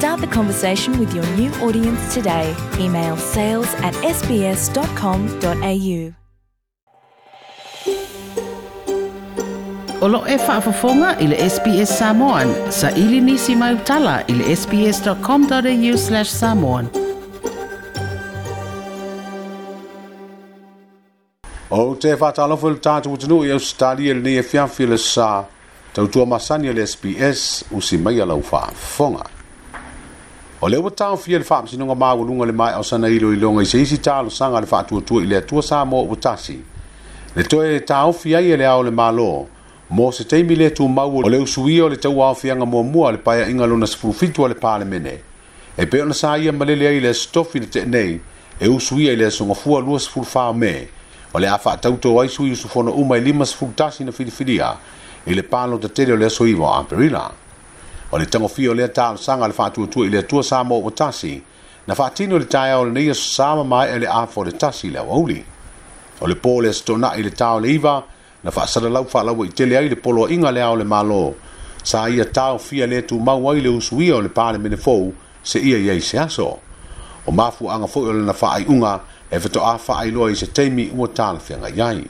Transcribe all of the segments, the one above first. Start the conversation with your new audience today. Email sales at sbs.com.au. O lo e whaafafonga i le SBS Samoan. Sa ili nisi mai utala i le sbs.com.au slash samoan. O te whaatalofo le tātou tunu i au stali e le nei e fiafi le sa. Tautua masani le SBS usi mai alau whaafonga. O le ua tau fia le whaamsinoga māualunga le mai o sana ilo ilo i se isi lo sanga le whaatuatua i le atua sā mo ua Le toe e o fia i le ao le mālo, Mo se teimi le tu mau o le usui o le tau au fianga mua mua le paia inga lona sefulufitua le mene. E peo na sa ia malele ai le stofi le te nei, e usui ai le asongafua lua sefulufā me, o le a whaatautou ai sui usufona uma i lima sefulutasi na filifilia, ile le lo te tele o le asoiva amperila o le tagofia o lea taaosaga le faatuatua i le atua sa mo ua tasi na e faatino le taeao lenei aso sa mamaeʻa i le afo le tasi le auauli o le pō le asitonaʻi i le tao le iva na faasalalau faalaua i tele ai le poloaʻiga lea o le malo sa ia taofia lē tumau ai le usuia o le palemene fou seʻia ia i se aso o mafuaaga foʻi o lana faaiʻuga e fetoʻā faailoa i se taimi ua talafeagai ai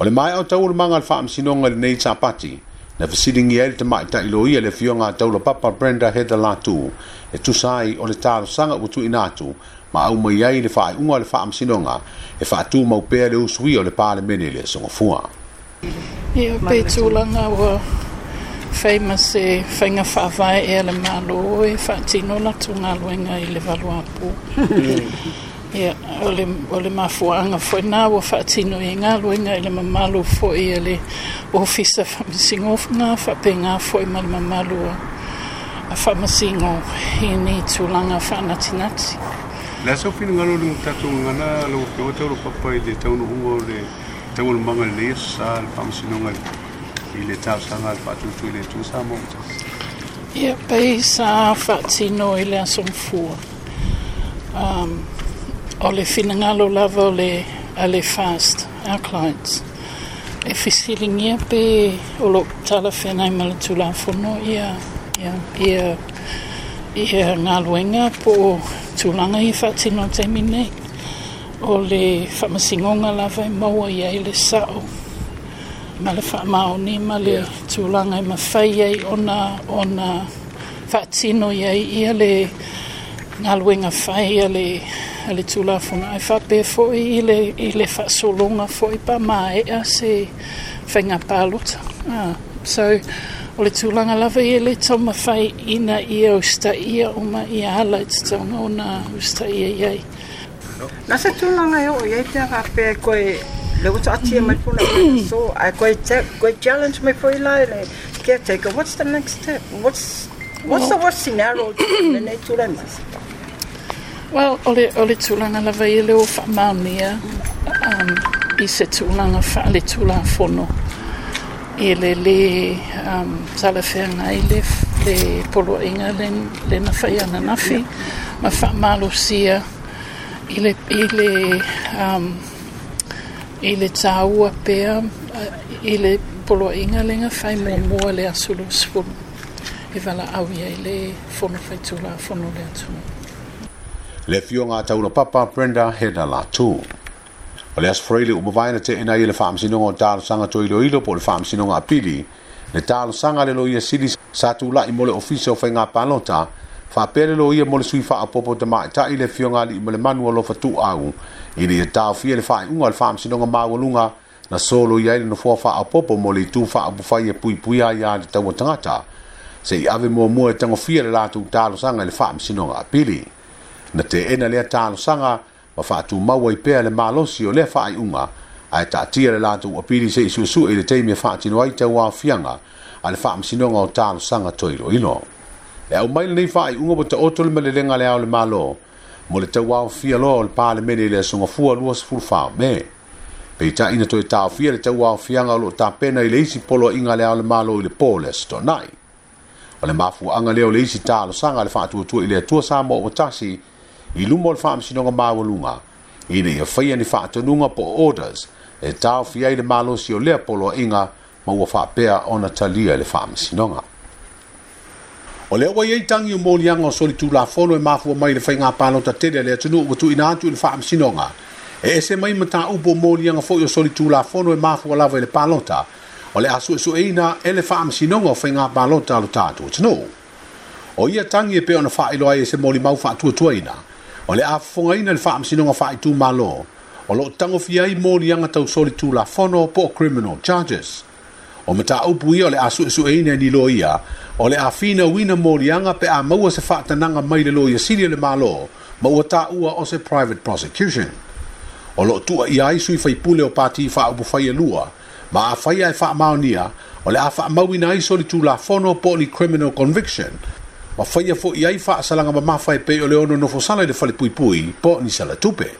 o le maeʻa o taua lemaga le faamasinoga i lenei tapati na fesiligi ai le tamaʻitaʻi lo ia le afioga taula papa brenda heather latu e tusa ai o le talosaga ua tuuina atu ma au mai ai le faaiʻuga e o le faamasinoga e faatū mau pea le usu ia o le palemene i le asogafua ia pei tulaga wa famous ma se faiga faavae ea le malo e tino latu galuega i le valu apu Ia, o le mafuanga fwoi nā wa whaatino i ngā luenga i le mamalu fwoi i le ofisa whamasingo ngā whapenga fwoi ma le mamalu a whamasingo i ni tūlanga whanatinati. Le aso whinu ngā lo le mutatu ngā nā lo ke o tauro papa i le taunu hua o le taunu manga le ia sā le whamasingo ngā i le tau sanga le whatutu i le tūsā mō mutatu. Ia, pei sā whaatino i le aso mfua. Um, o le finangalo lava o ale fast our clients e fisilingia pe o lo tala fenai mala tula fono ia ia ia ia ngaluenga po tulanga i fati no te mine o le famasingonga lava e i maua ia i le sao male le fa mao ni ma tulanga i e mawhai i ona ona fati no ia i ia le ngaluenga fai ia le le tulafuna ai fape foi i le i le fa so longa foi pa mai a se fenga palut ah so o le tulanga lava i le toma fai ina i au sta i a uma i a hala i tutaunga o na u sta i a iei. Nā se tulanga i o i te a pē koe le uta ati e mai puna so ai koe challenge mai fai la le caretaker, what's the next step? What's, what's the worst scenario the nature tulanga? Well, ole ole tūlanga lawa i leo whamamia um, i se tūlanga whaale tūla whono i le le um, tala whenga i le le polo inga le, le na whai ana nafi ma whamalo sia i le i le um, i le tāua pēa uh, i le polo inga le nga whai mō mua le asulu sfunu e i wala au i le whono whai tūla whono le atunu. le fioga tauno papa brenda hena latu o le asofarai le umavae na teʻena ai le faamasinoga o talosaga toiloilo po o le faamasinoga apili le talosaga le loia sili sa tulaʻi mo le ofisa e o faigā palota faapea le loia mo le sui faaopoopo tamaʻitaʻi le fioga alii ma le manu alofa tuuau i le ia taofia le faaiʻuga o le faamasinoga maualuga na soloia ai le nofoa faaopoopo mo le itu faaupufai e puipuia iā le taua tagata seʻi ave muamua e tagofia le latou talosaga i le faamasinoga apili na te ena lea talosaga ma faatumaua i pea le malosi o lea faaiʻuga ae taʻatia le latou apili seʻi suʻesuʻe i le taimi e faatinoai tauafiaga a le faamasinoga o talosaga toiloilo e au mai lenei faaiʻuga ua taoto le malelega leao le malo mo le tauaofia loa o le palemene i le asogafua luasfulufaome peitaʻi na toe taofia le tauaofiaga o loo tapena i le isi poloaʻiga leao le malo i le po le asitonai o le mafuaaga lea o le isi talosaga a le faatuatua i le atua sa mo ua tasi i luma o le faamasinoga maualuga ina ia faia ni faatonuga po o orders e taofia ai le malosi o lea poloaʻiga ma ua faapea ona talia i le faamasinoga o le auai ai tagi o moliaga o solitulafono e mafua mai le faigā palota tele le atunuu ua tuuina atu i le faamasinoga e ese mai mataupu o moliaga foʻi o solitulafono e mafua lava i le palota o le a e suʻesuʻeina e le faamasinoga o faigā palota a lo tatou atunuu o ia tagi e pea ona faailoa ai e se molimau faatuatuaina o le a fogaina i le faamasinoga faaitumālo o loo tagofia ai moliaga tausolitulafono po o criminal charges o mataupu e e ia o le a suʻesuʻeina e nilo ia o le a finauina moliaga pe a maua se faatanaga mai le loia sili o le mālo ma ua taʻua o se private prosecution o loo tuuaia e ai sui faipule o pati faaupu fai elua ma afaia e faamaonia o le a faamauina ai solitulafono po o le criminal conviction ma fai a e fo'i ai fa'a salanga ma maa fai pei o le ono nofo sala i e le fale pui pui, po ni sala tupe.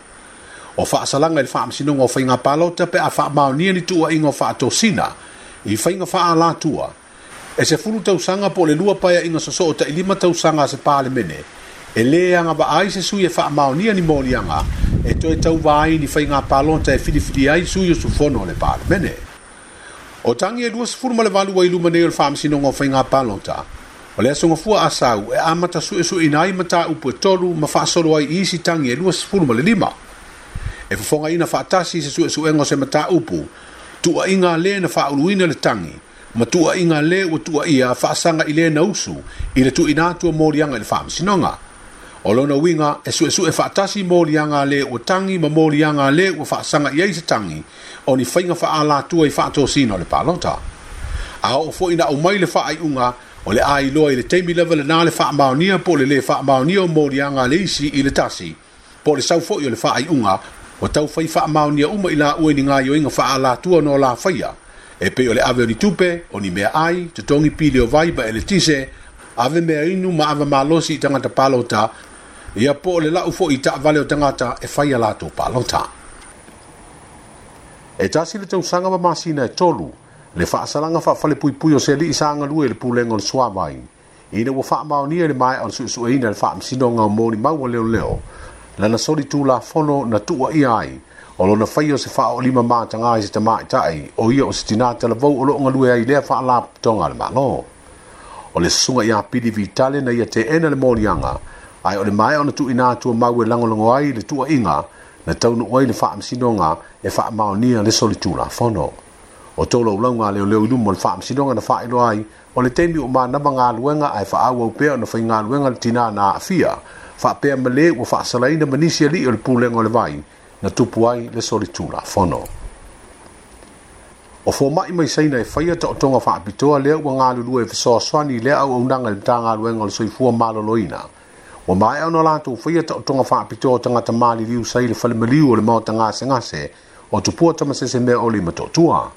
O fa'a salanga i e le fa'a msinunga o fai ngā palo tape a fa'a mao ni tua ingo fa'a tosina, i fai ngā fa'a la tua. E se furu tau sanga po le lua paia inga soso o ta ilima tau sanga se pale mene, e lea nga ba ai se suye fa'a mao ni ni mo lianga, e toi tau vai ni fai ngā palo ta e filifili ai suyo su fono le pale mene. O tangi e duas furma le valua ilumane o le fa'a msinunga o fai ngā palo ta'a, O le asonga fua asau e amata su esu inai mata upu e tolu ma faa solo ai isi tangi e luas fulu male lima. E fufonga ina faa tasi se su esu engo se mata upu, tua inga le na faa uluina le tangi, ma tua inga le wa tua ia faa sanga i le na usu, i le tu inatua morianga le faa msinonga. O lona winga e su e su e faa tasi morianga le wa tangi ma morianga le wa faa sanga i eise tangi, o ni fainga faa ala tua i faa tosino le palota. A o fo ina mai le faa ai unga, o le ailoa i le taimi lava lenā le faamaonia po o le lē faamaonia o moliaga a le isi i le tasi po o le sau foʻi o le faaiʻuga ua taufai faamaonia uma i laʻua i ni gaioiga faaalatua no lafaia e pei o le ave o ni tupe o ni mea ai totogi piliovai ba e le tise ave mea inu ma ava malosi i tagata palota ia po o le laʻu foʻi i taʻavale o tagata e faia latou palota e tasi le tausaga ma masina e tolu le fa salanga fa fa le pui pui o se li isanga lue le puleng on swa mai i le wha mau ni le mai on su su e ina le fa msino nga mo ni mau leo leo la na soli tu la fono na tu i ai o lo na fai o se fa o lima ma tanga i se ta mai tai o i o se tina te la vau o lo nga lue ai le fa la tonga le malo o le sunga i a pili vitale na i a te ena le mo ni anga ai o le mai ona tu ina tu mau le lango lango ai le tu inga na tau nu oi le fa msino nga e fa mau ni le soli tu la fono o o tau lau lau ngā leo leo ilu mol whaam sino ngana whae loa ai o le teimi o mana ma ngā luenga ai wha au au pēo na whai ngā luenga le tina nā awhia wha pēa ma le ua wha salaina manisi ali o le pūlenga o le vai na tupu ai le solitula whono o fō mai mai saina e whaia ta o tonga wha apitoa lea ua ngā lulua e whasoa swani lea au au nanga le tā ngā luenga o le soifua maloloina o mai au no lātou whaia ta o tonga wha apitoa tangata māli liu sai le whalimaliu o le mao tangase ngase o tupua tamasese mea o le matotua.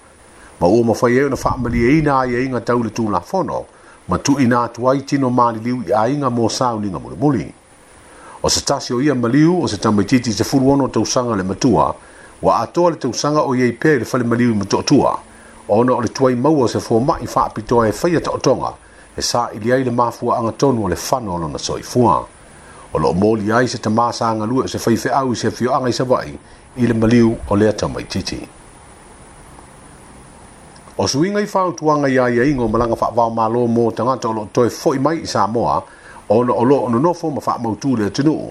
ma ua mawhai e na whaamaliaina e ai e inga taule tūla fono ma tu ina atu ai tino maliliu i a mo mō sauninga muli muli. O se tasi o ia maliu o se tamaititi se furuono tausanga le matua, wa atoa le tausanga o iei pē le whale maliu i matoatua, ona o le tuai maua se fua mai whaapitoa e whaia taotonga, e sa ili ai le mafua anga tonu o le whano lona soifua. O lo mōli ai se tamasa anga lua se whaife o se fioanga i se vai, i le maliu o lea tamaititi. O suinga i whao tuanga ia ia ingo malanga wha wha malo mō tangata o lo toi fwoi mai i Samoa o no o lo o no nofo ma wha mautu le tunu o.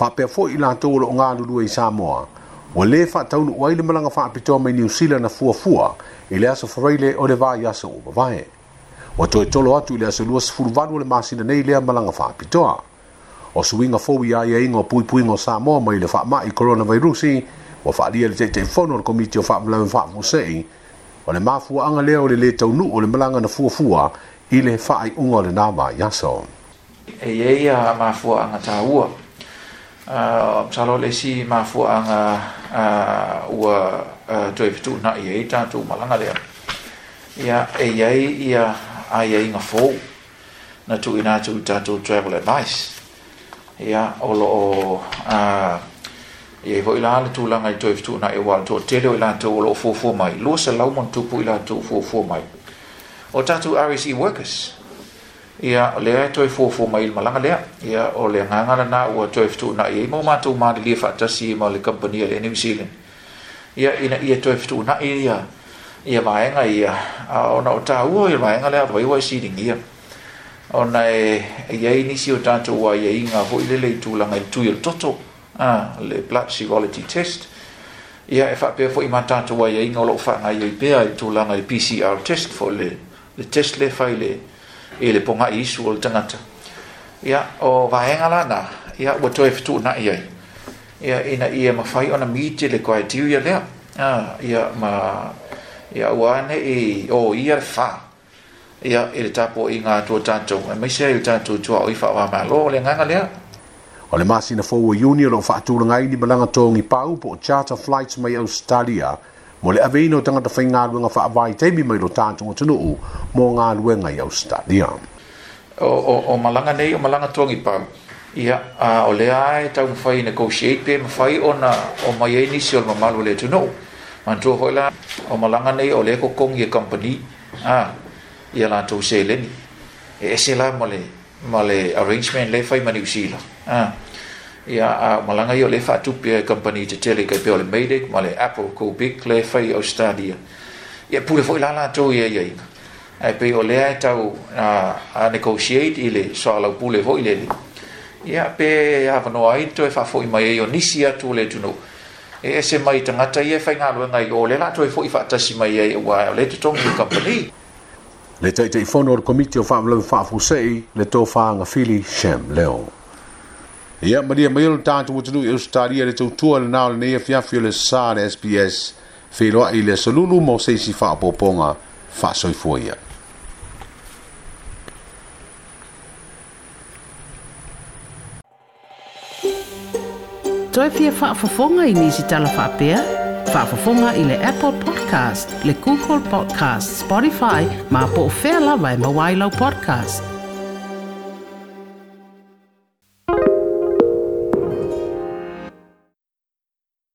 Wha pia i lato o lo ngā lulua i Samoa. O le wha taunu o aile malanga wha apito mai New Zealand a fua fua i le aso whareile o le vaa i aso o mawae. O toi tolo atu i le aso lua sifuru vanu le masina nei lea malanga wha apito O suinga fwoi ia ia ingo pui pui ngo Samoa mai le wha mai i coronavirusi o wha lia le te te fono o le komiti o wha mlawe wha mosei o mafu mafuaaga lea o le lē taunuu o le malaga na fuafua i le faaiʻuga o le nama iaso eiai a mafuaaga tāua psalolesi mafuaaga ua toe fetuunaʻi ai tatou malaga lea ia e eiai ia aiaiga fou na ina tu tatou travel advice ia olo loo ia i hoʻi la le tulaga i toe fetuunaʻi ua letoʻatele o i latou o loo fuafua mai lua salau ma tupu i latou fuafua mai o tatou rse workers e ia o lea e toe fuafua mai i le malaga lea ia o le agaga lanā ua toe fetuunaʻi ai mau matou malelia faatasi ma le kompania lea new zealand ia ina ia toe fetuunaʻi ia ia vaega ia aona o tāua i le vaega lea avai ua e siligia ona e iai nisi o tatou uaiaiga hoʻi lelei tulaga i le tui o le toto ah, le blood serology test. Ia e fa pia fo'i matata wai e inga lo'u fa'a ngai e pia e tu langa PCR test fo le, le test le fai le e le ponga i isu o tanga tangata. Ia o vahenga la na, ia ua toe fitu na i ai. Ia ina ia e ma fai ona mite le kwae tiu ia lea. Ah, ia ma, ia uane e o oh, ia le fa'a ia ele tapo inga to tō tātou. E mai to ai o tātou tua o i wha wā mā lō le nganga o le masina fou o iuni o loo faatulaga ai libalaga togi pau po o charter flights mai australia mo le aveina o tagata faigaluega faavaitaimi mai lo tatuga tunuu mo galuega i australia o, o, o malaga nei o malaga togi pau ia uh, o lea e taumafai negotiate pe mafai ona o mai ai e nisi o le mamalu o le atunuu manatua hoi la o malaga nei o le kokogi e company ah, ia latou seleni e ese la mo le ma le arrangement le fai ma New Zealand. Ah. Ia a malanga yo le fatu pe company te tele ke pe ole medic ma le Apple ko big le fai o stadia. Ia pure foi la la to ye ye. Ai pe ole ai tau a a negotiate ile so ala pule foi le. Ia pe ava no ai to e fa foi ma ye yo nisi atu le tuno. E ese mai tangata ye fai ngalo ngai ole la to e foi fa tasi ma ye wa le to company. Le tai tai fono o komiti o whaamalama whaafusei le tō whaanga Fili Sham Leo. Ia maria mai olo tātou o tunu i Australia le tautua le nao le neia fiafi o le sā le SPS wheloa i le salulu mō seisi whaapoponga whaasoifua ia. Toi pia whaafofonga i nisi tala whaapea? fa i ile apple podcast le google podcast spotify ma po o fea lava e podcast